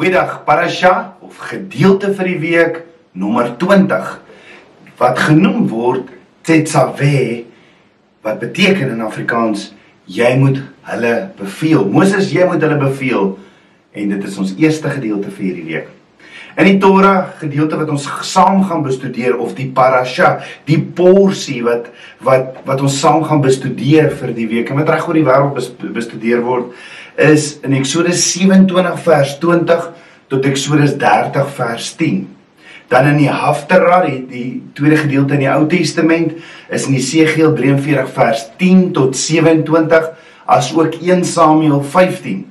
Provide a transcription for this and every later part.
Goeiedag, parasha of gedeelte vir die week nommer 20 wat genoem word Tetsave wat beteken in Afrikaans jy moet hulle beveel. Moses, jy moet hulle beveel en dit is ons eerste gedeelte vir hierdie week. In die Torah gedeelte wat ons saam gaan bestudeer of die parasha, die porsie wat wat wat ons saam gaan bestudeer vir die week en wat reg oor die wêreld bestudeer word is in Eksodus 27 vers 20 tot Eksodus 30 vers 10. Dan in die Haftarah, die, die tweede gedeelte in die Ou Testament, is in Jesegiel 43 vers 10 tot 27, as ook 1 Samuel 15.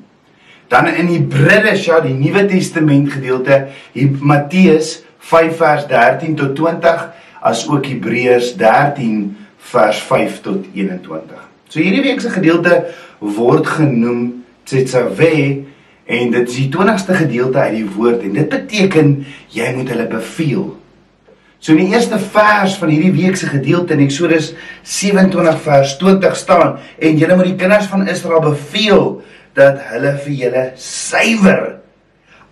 Dan in die Bridesha, die Nuwe Testament gedeelte, in Matteus 5 vers 13 tot 20, as ook Hebreërs 13 vers 5 tot 21. So hierdie week se gedeelte word genoem Tsetsawe en dit is die 20ste gedeelte uit die woord en dit beteken jy moet hulle beveel. So in die eerste vers van hierdie week se gedeelte in Eksodus 27 vers 20 staan en julle moet die kinders van Israel beveel dat hulle vir julle suiwer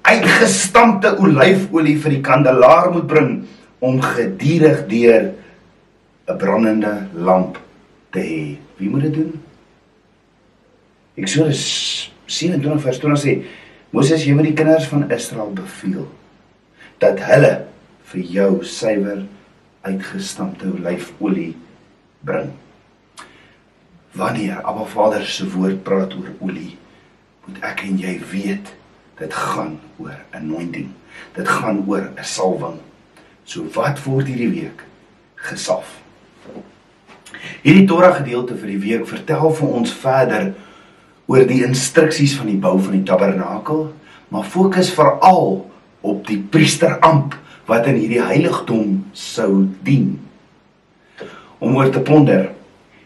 uitgestampte olyfolie vir die kandelaar moet bring om gedurig deur 'n brandende lamp te hê. Wie moet dit doen? Eksodus 27 vers 20 sê Moses jy moet die kinders van Israel beveel dat hulle vir jou suiwer uitgestampte olyfolie bring. Wanneer Abba Vader se woord praat oor olie, moet ek en jy weet dit gaan oor anointing. Dit gaan oor 'n salwing. So wat word hierdie week gesalf? Hierdie Torah gedeelte vir die week vertel vir ons verder oor die instruksies van die bou van die tabernakel, maar fokus veral op die priesteramp wat in hierdie heiligdom sou dien. Om oor te ponder,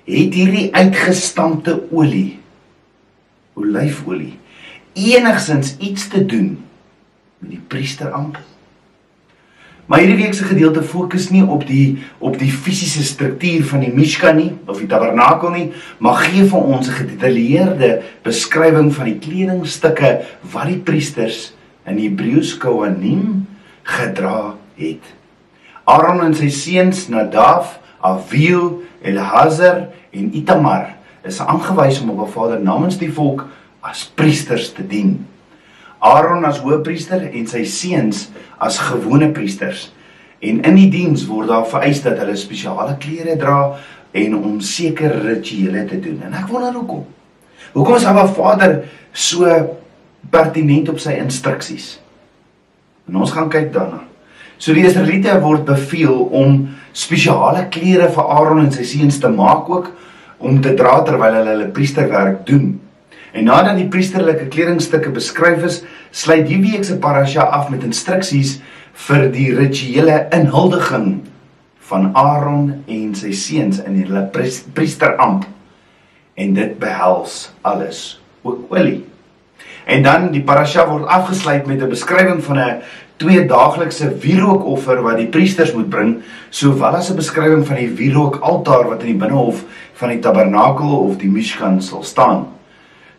het hierdie uitgestampte olie, olyfolie, enigsins iets te doen met die priesteramp? Maar hierdie week se gedeelte fokus nie op die op die fisiese struktuur van die Mishkan nie of die tabernakel nie, maar gee vir ons 'n gedetailleerde beskrywing van die kledingstukke wat die priesters in Hebreëus Kohanim gedra het. Aaron en sy seuns Nadav, Avihu, Elazar en Itamar is aangewys om op 'n vader namens die volk as priesters te dien. Aaron as hoëpriester en sy seuns as gewone priesters. En in die diens word daar vereis dat hulle spesiale klere dra en om sekere rituele te doen. En ek wonder hoekom. Hoekom is Abba Vader so pertinent op sy instruksies? En ons gaan kyk daarna. So die Israeliete word beveel om spesiale klere vir Aaron en sy seuns te maak ook om te dra terwyl hulle hulle priesterwerk doen. En nadat die priesterlike kledingstukke beskryf is, sluit die week se parasha af met instruksies vir die rituele inhuldiging van Aaron en sy seuns in hulle priesteramp. En dit behels alles, ook olie. En dan die parasha word afgesluit met 'n beskrywing van 'n twee daaglikse wierookoffer wat die priesters moet bring, sowel as 'n beskrywing van die wierookaltaar wat in die binnehof van die tabernakel of die Mishkan sal staan.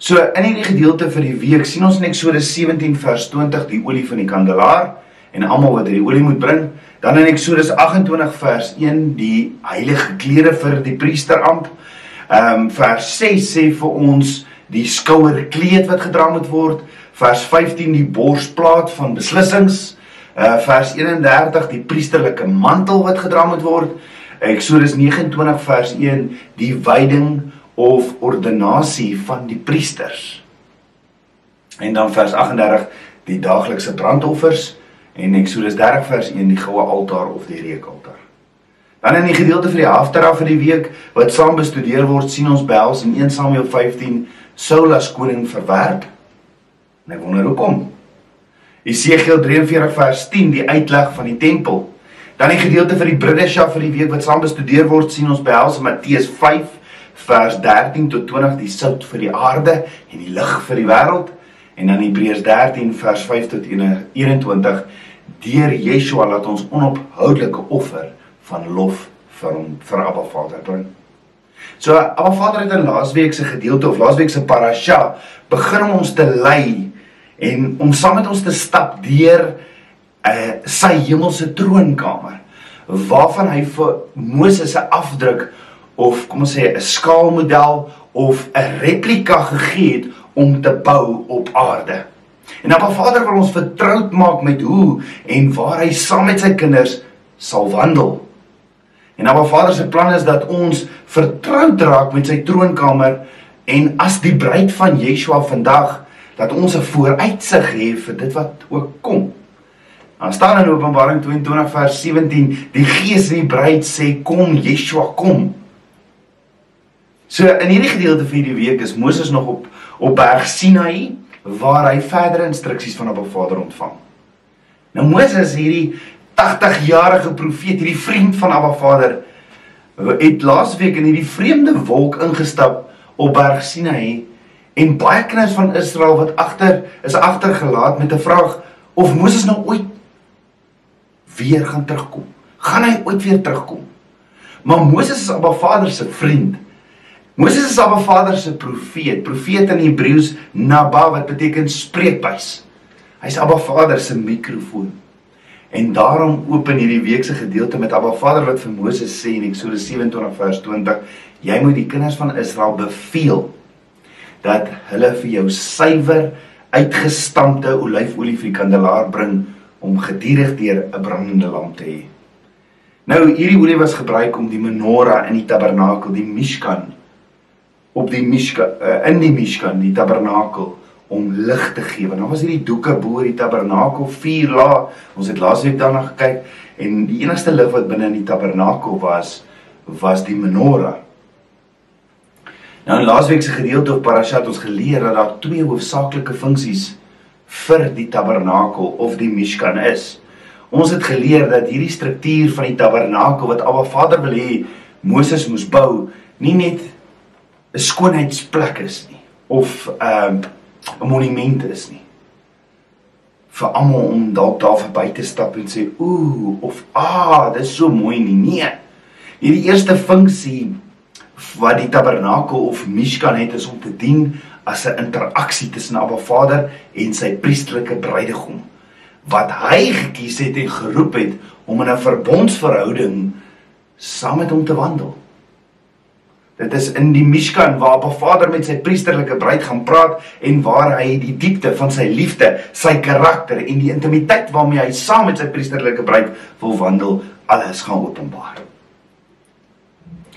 So in hierdie gedeelte vir die week sien ons in Eksodus 17 vers 20 die olie van die kandelaar en almal wat hierdie olie moet bring. Dan in Eksodus 28 vers 1 die heilige klere vir die priesteramp. Ehm um, vers 6 sê vir ons die skouerkleed wat gedra moet word. Vers 15 die borsplaat van beslissings. Uh vers 31 die priesterlike mantel wat gedra moet word. Eksodus 29 vers 1 die wyding of ordinasie van die priesters. En dan vers 38 die daaglikse brandoffers en Eksodus 30 vers 1 die goue altaar of die reukaltaar. Dan in die gedeelte vir die Haftarah vir die week wat saam bestudeer word, sien ons behels in 1 Samuel 15 Saul as koning verwerp. En ek wonder hoekom. Esegiel 43 vers 10 die uitleg van die tempel. Dan die gedeelte vir die Bridesha vir die week wat saam bestudeer word, sien ons behels in Matteus 5 vers 13 tot 20 die sout vir die aarde en die lig vir die wêreld en dan Hebreërs 13 vers 5 tot 21 deur Yeshua laat ons onophoudelike offer van lof vir hom vir Abba Vader bring. So Abba Vader het in laasweek se gedeelte of laasweek se parasha begin om ons te lei en om saam met ons te stap deur uh sy hemelse troonkamer waarvan hy vir Moses 'n afdruk of kom ons sê 'n skaalmodel of 'n replika gegee het om te bou op aarde. En Abba Vader wil ons vertroud maak met hoe en waar hy saam met sy kinders sal wandel. En Abba Vader se plan is dat ons vertroud raak met sy troonkamer en as die bruid van Yeshua vandag dat ons 'n vooruitsig het vir dit wat ook kom. Dan staan in Openbaring 22 vers 17, die Gees en die bruid sê kom Yeshua kom. So in hierdie gedeelte van hierdie week is Moses nog op op berg Sinai waar hy verdere instruksies van Abba Vader ontvang. Nou Moses hierdie 80-jarige profeet, hierdie vriend van Abba Vader, het laasweek in hierdie vreemde wolk ingestap op berg Sinai en baie kinders van Israel wat agter is agtergelaat met 'n vraag of Moses nou ooit weer gaan terugkom. Gaan hy ooit weer terugkom? Maar Moses is Abba Vader se vriend. Moses is Abba Vader se profeet. Profeet in Hebreëus Naba wat beteken spreekbuis. Hy's Abba Vader se mikrofoon. En daarom open hierdie week se gedeelte met Abba Vader wat vir Moses sê in Eksodus 27 vers 20: Jy moet die kinders van Israel beveel dat hulle vir jou suiwer uitgestampte olyfolie vir die kandelaar bring om gedierig deur 'n brandende lamp te hê. Nou hierdie olie was gebruik om die menorah in die tabernakel, die Mishkan op die Mishkan uh, in die Mishkan, die tabernakel om lig te gee. Want dan was hierdie doeke bo die tabernakel vier lae. Ons het laasweek daarna gekyk en die enigste lig wat binne in die tabernakel was was die menorah. Nou in laasweek se gedeelte op Parashat ons geleer dat daar twee hoofsaaklike funksies vir die tabernakel of die Mishkan is. Ons het geleer dat hierdie struktuur van die tabernakel wat Abba Vader wil hê Moses moes bou, nie net 'n skoonheidsplek is nie of 'n um, 'n monument is nie. Vir almal om dalk daar verby te stap en sê ooh of ah, dis so mooi nie. Nee. Hierdie eerste funksie wat die tabernakel of Mishkan het is om te dien as 'n interaksie tussen Abba Vader en sy priesterlike bruidegom wat hy gekies het en geroep het om in 'n verbondsverhouding saam met hom te wandel. Dit is in die Mishkan waar Abba Vader met sy priesterlike bruid gaan praat en waar hy die diepte van sy liefde, sy karakter en die intimiteit waarmee hy saam met sy priesterlike bruid wil wandel, alles gaan openbaar.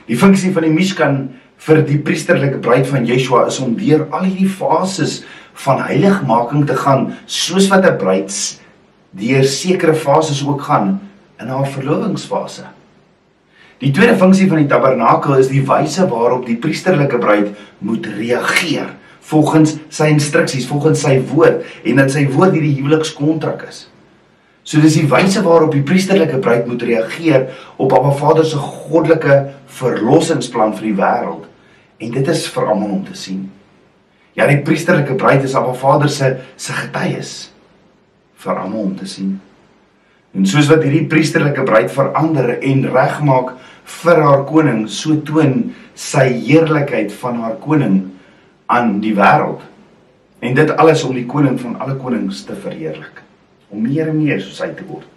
Die funksie van die Mishkan vir die priesterlike bruid van Yeshua is om deur al hierdie fases van heiligmaking te gaan, soos wat 'n bruid deur sekere fases ook gaan in haar verlovingsfase. Die tweede funksie van die tabernakel is die wyse waarop die priesterlike bruid moet reageer volgens sy instruksies, volgens sy woord en dat sy woord hierdie huwelikskontrak is. So dis die wyse waarop die priesterlike bruid moet reageer op Abba Vader se goddelike verlossingsplan vir die wêreld en dit is vir almal om te sien. Ja, die priesterlike bruid is Abba Vader se se getuies vir almal om te sien. En soos wat hierdie priesterlike bruid verander en regmaak vir haar koning, so toon sy heerlikheid van haar koning aan die wêreld. En dit alles om die koning van alle konings te verheerlik, om meer en meer soos hy te word.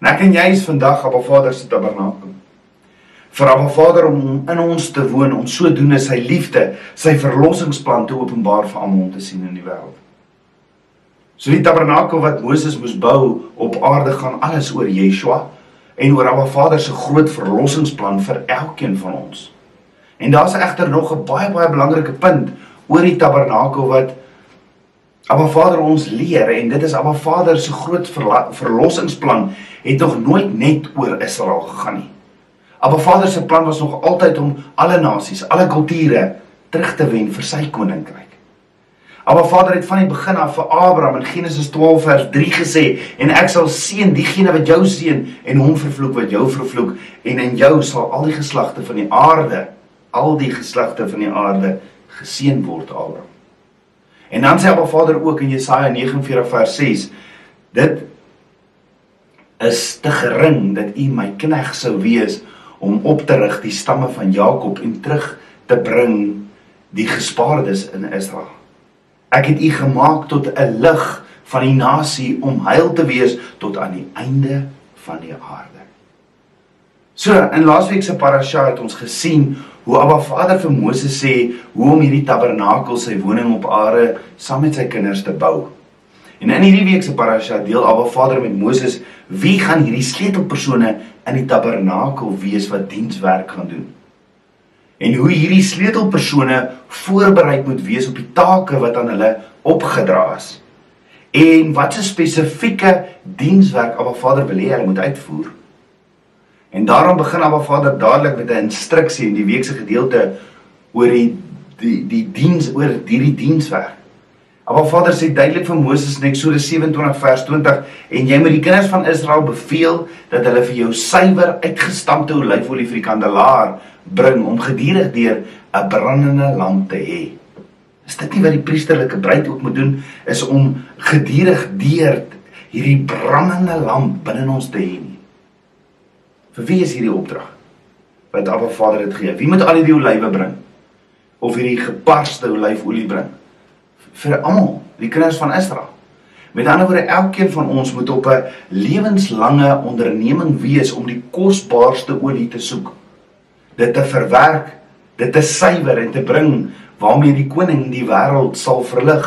En ek en jy is vandag op Abba Vader se tabernakel. Vir Abba Vader om in ons te woon, om sodoende sy liefde, sy verlossingsplan te openbaar vir almal te sien in die wêreld. So die tabernakel wat Moses moes bou op aarde gaan alles oor Yeshua en oor Abba Vader se groot verlossingsplan vir elkeen van ons. En daar's egter nog 'n baie baie belangrike punt oor die tabernakel wat Abba Vader ons leer en dit is Abba Vader se groot verlossingsplan het nog nooit net oor Israel gegaan nie. Abba Vader se plan was nog altyd om alle nasies, alle kulture terug te wen vir sy koninkryk. Abba Vader het van die begin af vir Abraham in Genesis 12 vers 3 gesê en ek sal seën diegene wat jou seën en hom vervloek wat jou vervloek en in jou sal al die geslagte van die aarde al die geslagte van die aarde geseën word Abraham. En dan sê Abba Vader ook in Jesaja 49 vers 6 dit is te gering dat u my knegg sou wees om op te rig die stamme van Jakob en terug te bring die gespaardes in Israel. Ek het u gemaak tot 'n lig van die nasie om heil te wees tot aan die einde van die aarde. So, in laasweek se parasha het ons gesien hoe Abba Vader vir Moses sê hoe om hierdie tabernakel, sy woning op aarde, saam met sy kinders te bou. En in hierdie week se parasha deel Abba Vader met Moses wie gaan hierdie sleutelpersone in die tabernakel wees wat dienswerk gaan doen. En hoe hierdie sleutelpersone voorberei moet wees op die take wat aan hulle opgedra is. En wat 'n spesifieke dienswerk Abba Vader wil hê hulle moet uitvoer. En daarom begin Abba Vader dadelik met 'n instruksie in die week se gedeelte oor die die die diens oor hierdie dienswerk. Maar Vader sê duidelik vir Moses in Eksodus 27 vers 20 en jy moet die kinders van Israel beveel dat hulle vir jou suiwer uitgestampte olyfolie vir die kandelaar bring om gedurig deur 'n brandende lamp te hê. Is dit nie wat die priesterlike bruid ook moet doen is om gedurig deur hierdie brandende lamp binne ons te hê nie? Vir wie is hierdie opdrag? Wat Abba Vader dit gee. Wie moet al die olywe bring? Of hierdie geparste olyfolie bring? vir almal, die kinders van Israel. Met ander woorde, elkeen van ons moet op 'n lewenslange onderneming wees om die kosbaarste olie te soek. Dit te verwerk, dit te suiwer en te bring waarmee die koning die wêreld sal verlig.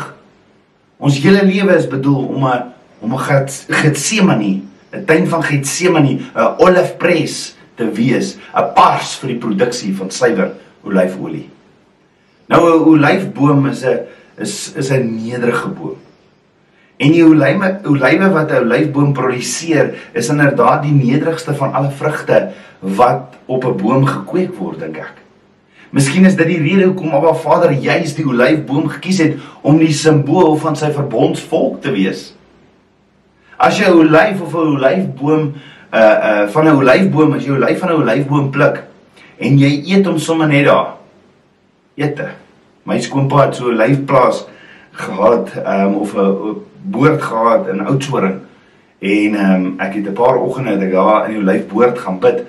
Ons hele lewe is bedoel om 'n om 'n Getsemane, 'n tuin van Getsemane, 'n olifpres te wees, 'n pars vir die produksie van suiwer olyfolie. Nou 'n olyfboom is 'n is is 'n nederige boom. En die olywe olywe wat 'n olyfboom produseer, is inderdaad die nederigste van alle vrugte wat op 'n boom gekweek word, dink ek. Miskien is dit die rede hoekom Abba Vader juis die olyfboom gekies het om die simbool van sy verbondsvolk te wees. As jy 'n olyf of 'n olyfboom uh uh van 'n olyfboom, as jy 'n olyf van 'n olyfboom pluk en jy eet hom sommer net daar. Eete my skoonpa het so 'n lyfplaas gehad um, of 'n boord gehad in Oudtshoorn en um, ek het 'n paar oggende dat ek daar in die lyfboord gaan bid.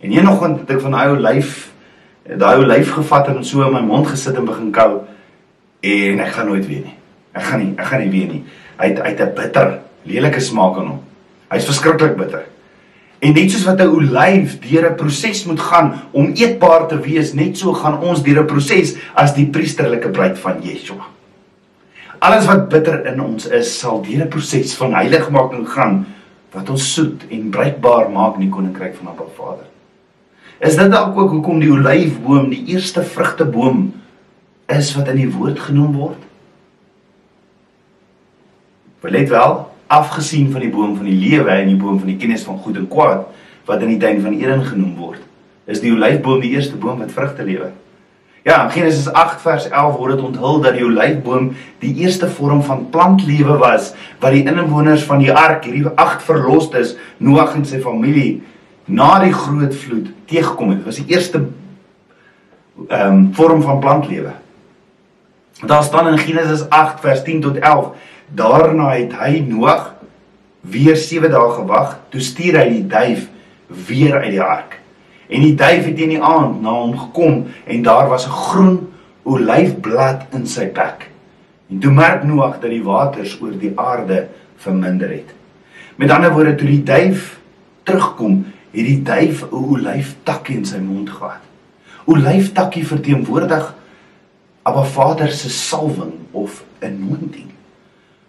En een oggend het ek van daai ou lyf daai ou lyf gevat en so in my mond gesit en begin kou. En ek gaan nooit weer nie. Ek gaan nie ek gaan nie weer nie. Hy het uit 'n bitter lelike smaak aan hom. Hy's verskriklik bitter. En net soos wat 'n olyf deur 'n proses moet gaan om eetbaar te wees, net so gaan ons deur 'n proses as die priesterlike bruid van Yeshua. Alles wat bitter in ons is, sal deur 'n proses van heiligmaking gaan wat ons soet en bruikbaar maak in die koninkryk van Abba Vader. Is dit dalk ook hoekom die olyfboom die eerste vrugteboom is wat in die woord genoem word? Let wel, afgesien van die boom van die lewe en die boom van die kennis van goed en kwaad wat in die tuin van Eden genoem word, is die olyfboom die eerste boom wat vrugte lewer. Ja, in Genesis 8 vers 11 word dit onthul dat die olyfboom die eerste vorm van plantlewe was wat die inwoners van die ark, hierdie agt verlosters, Noag en sy familie na die groot vloed teëgekom het. Dit was die eerste ehm um, vorm van plantlewe. Daar staan in Genesis 8 vers 10 tot 11 Daarna het hy Noag weer 7 dae gewag, toe stuur hy die duif weer uit die ark. En die duif het in die aand na hom gekom en daar was 'n groen olyfblad in sy bek. En toe merk Noag dat die waters oor die aarde verminder het. Met ander woorde, toe die duif terugkom, het die duif 'n olyftakkie in sy mond gehad. Olyftakkie verteenwoordig Abba Vader se salwing of anointing.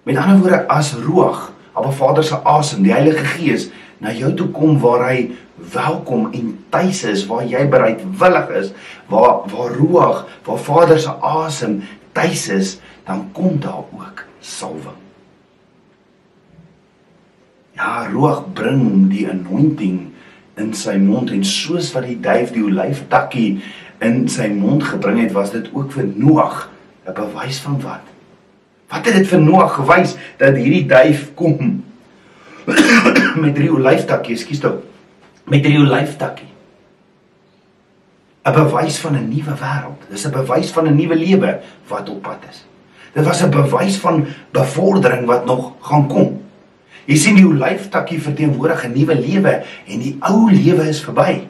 Met ander woorde as roog, Abba Vader se asem, die Heilige Gees na jou toe kom waar hy welkom en tuis is, waar jy bereidwillig is, waar waar roog, waar Vader se asem tuis is, dan kom daar ook salwing. Ja, roog bring die anointing in sy mond en soos wat die duif die olyftakkie in sy mond gebring het, was dit ook vir Noag 'n bewys van wat? Wat het dit vir Noag gewys dat hierdie duif kom met drie olyftakkie, ekskuus tog, met drie olyftakkie. 'n Bewys van 'n nuwe wêreld. Dis 'n bewys van 'n nuwe lewe wat op pad is. Dit was 'n bewys van bevordering wat nog gaan kom. Jy sien die olyftakkie verteenwoordig 'n nuwe lewe en die ou lewe is verby.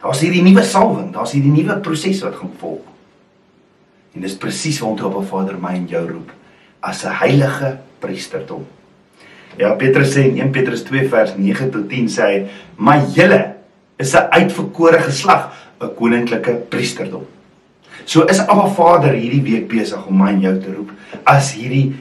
Daar's hierdie nuwe salwing, daar's hierdie nuwe proses wat gaan volg. En dis presies waartoe Abba Vader my en jou roep as 'n heilige priesterdom. Ja, Petrus sê in 1 Petrus 2 vers 9 tot 10 sê hy: "Maar julle is 'n uitverkore geslag, 'n koninklike priesterdom." So is Abba Vader hierdie week besig om my en jou te roep as hierdie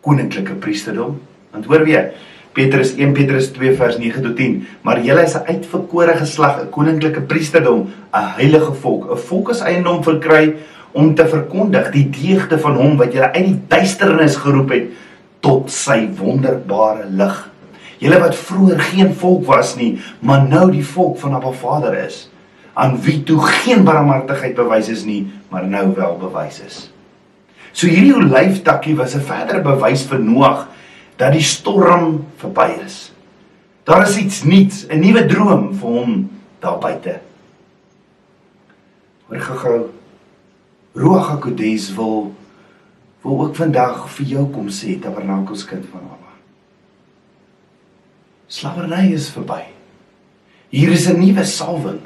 koninklike priesterdom. Want hoor weer, Petrus 1 Petrus 2 vers 9 tot 10. Maar julle is 'n uitverkore geslag, 'n koninklike priesterdom, 'n heilige volk, 'n volk as eiendom verkry om te verkondig die deugde van hom wat julle uit die duisternis geroep het tot sy wonderbare lig. Julle wat vroeër geen volk was nie, maar nou die volk van Abba Vader is, aan wie toe geen barmhartigheid bewys is nie, maar nou wel bewys is. So hierdie olyftakkie was 'n verdere bewys vir Noag dat die storm verby is. Daar is iets nuuts, 'n nuwe droom vir hom daar buite. Hoor gou-gou. Ruach HaKodes wil wil ook vandag vir jou kom sê, Tabernakels kind van Abba. Slawerny is verby. Hier is 'n nuwe salwing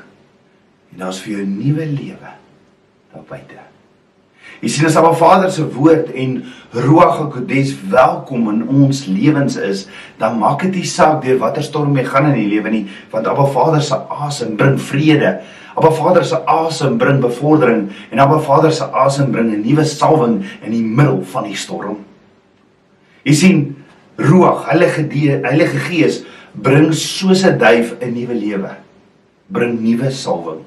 en daar's vir jou 'n nuwe lewe daar buite. Jy sien as Abba Vader se woord en Ruach HaKodes welkom in ons lewens is, dan maak dit nie saak deur watter storm jy gaan in die lewe nie, want Abba Vader se asem bring vrede. Abba Vader se asem bring bevordering en Abba Vader se asem bring 'n nuwe salwing in die middel van die storm. Jy sien Ruach, Heilige Heilige Gees bring soos 'n duif 'n nuwe lewe. Bring nuwe salwing.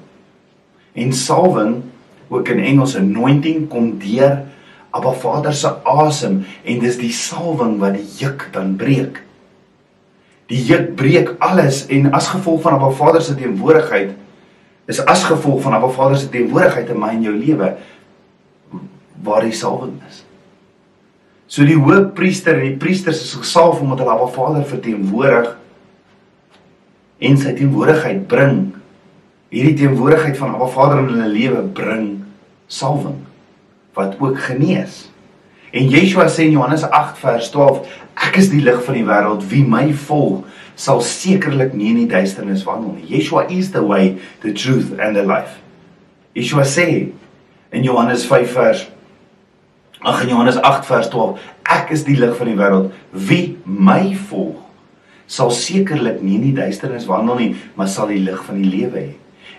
En salwing ook in Engels anointing kom deur Abba Vader se asem en dis die salwing wat die juk dan breek. Die juk breek alles en as gevolg van Abba Vader se teenwoordigheid is as gevolg van Abba Vader se teenwoordigheid in my en jou lewe waar die salwing is. So die hoofpriester en die priesters is gesalf omdat hulle Abba Vader verteenwoordig en sy teenwoordigheid bring hierdie teenwoordigheid van Abba Vader in hulle lewe bring salwing wat ook genees. En Yeshua sê in Johannes 8 vers 12, ek is die lig van die wêreld, wie my volg sal sekerlik nie in die duisternis wandel nie. Yeshua is the way, the truth and the life. Yeshua sê in Johannes 5 vers Ag in Johannes 8 vers 12, ek is die lig van die wêreld, wie my volg sal sekerlik nie in die duisternis wandel nie, maar sal die lig van die lewe hê.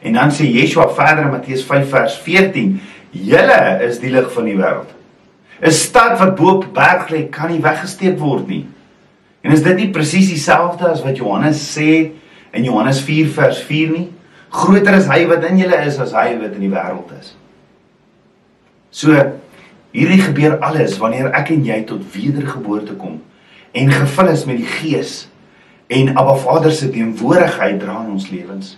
En dan sê Yeshua verder in Matteus 5 vers 14, julle is die lig van die wêreld. 'n Stad wat bo op berg lê, kan nie weggesteek word nie. En is dit nie presies dieselfde as wat Johannes sê in Johannes 4 vers 4 nie? Groter is hy wat in julle is as hy wat in die wêreld is. So hierdie gebeur alles wanneer ek en jy tot wedergeboorte kom en gevul is met die Gees en Abba Vader se teenwoordigheid dra in ons lewens.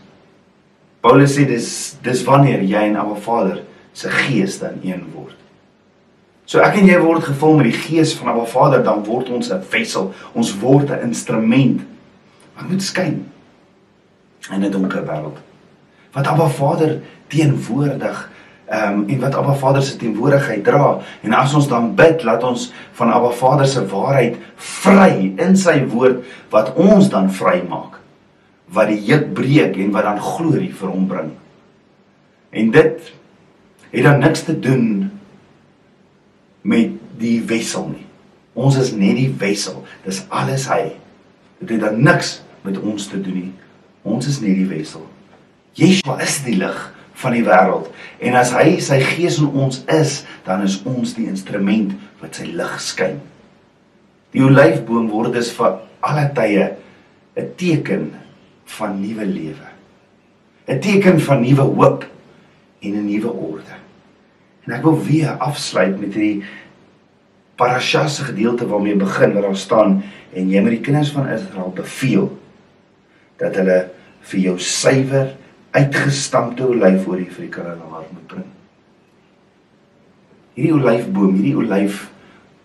Paulus sê dis dis wanneer jy en Abba Vader se gees dan een word. So ek en jy word gevul met die gees van Abba Vader, dan word ons 'n vessel, ons word 'n instrument wat moet skyn in 'n donker wêreld. Wat Abba Vader teenwoordig ehm um, en wat Abba Vader se teenwoordigheid dra. En as ons dan bid, laat ons van Abba Vader se waarheid vry in sy woord wat ons dan vry maak wat die juk breek en wat dan glorie vir hom bring. En dit het dan niks te doen met die wissel nie. Ons is net die wissel. Dis alles hy. Dit het dan niks met ons te doen nie. Ons is net die wissel. Yeshua is die lig van die wêreld en as hy sy gees in ons is, dan is ons die instrument wat sy lig skyn. Die olyfboom word dus vir alle tye 'n teken van nuwe lewe. 'n Teken van nuwe hoop en 'n nuwe orde. En ek wil weer afsluit met hierdie parasha se gedeelte waarmee begin waar daar staan en jy moet die kinders van Israel beveel dat hulle vir jou suiwer uitgestampte olyfolie vir die karanar moet bring. Hierdie olyfboom, hierdie olyf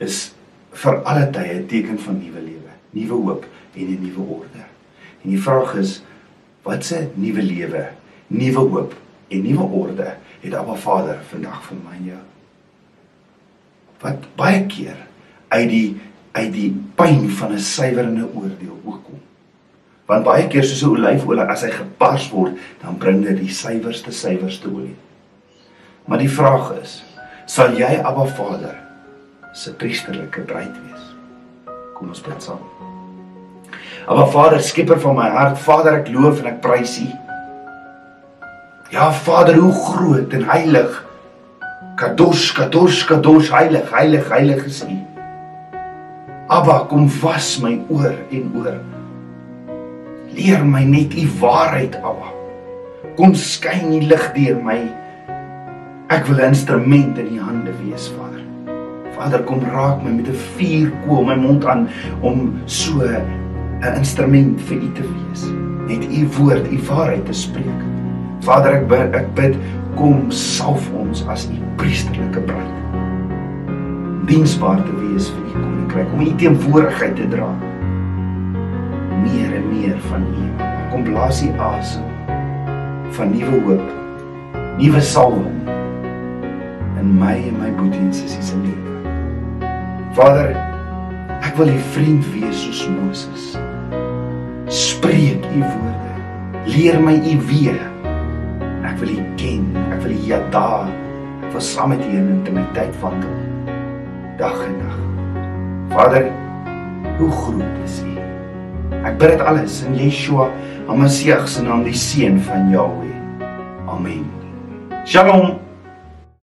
is vir alle tye 'n teken van nuwe lewe, nuwe hoop en 'n nuwe orde. En die vraag is wat se nuwe lewe, nuwe hoop en nuwe orde het Abba Vader vandag vir my en jou? Wat baie keer uit die uit die pyn van 'n suiwerende oordeel ook kom. Want baie keer soos 'n olyfolie as hy gepars word, dan bring dit die suiwerste suiwerste olie. Maar die vraag is, sal jy Abba Vader se priesterlike bruid wees. Kom ons bid saam. Abba Vader, skepper van my hart, Vader, ek loof en ek prys U. Ja Vader, hoe groot en heilig. Kadosh, kadosh, kadosh, heilig, heilig, heilig is U. Abba, kom was my oor en oor. Leer my net U waarheid, Abba. Kom skyn U lig deur my. Ek wil 'n instrument in U hande wees, Vader. Vader, kom raak my met 'n vuurkoel my mond aan om so 'n instrument vir U te wees. Net U woord, U waarheid te spreek. Vader, ek bid, ek bid, kom salf ons as U priesterlike bruid. Diensbaar te wees vir U koninkryk, om U teenwoordigheid te dra. Meer en meer van U. Kom blaas U asem van nuwe hoop, nuwe salwing in my en my boetie en sussie se lewe. Vader, ek wil 'n vriend wees soos Moses. Spreek U woorde. Leer my U weë. Ek wil U ken. Ek wil U jada. Ek wil saam met U in intimiteit wandel. Dag en nag. Vader, hoe groot is U? Ek bid dit alles in Yeshua, Hamasieg se naam, die seun van Jahweh. Amen. Shalom.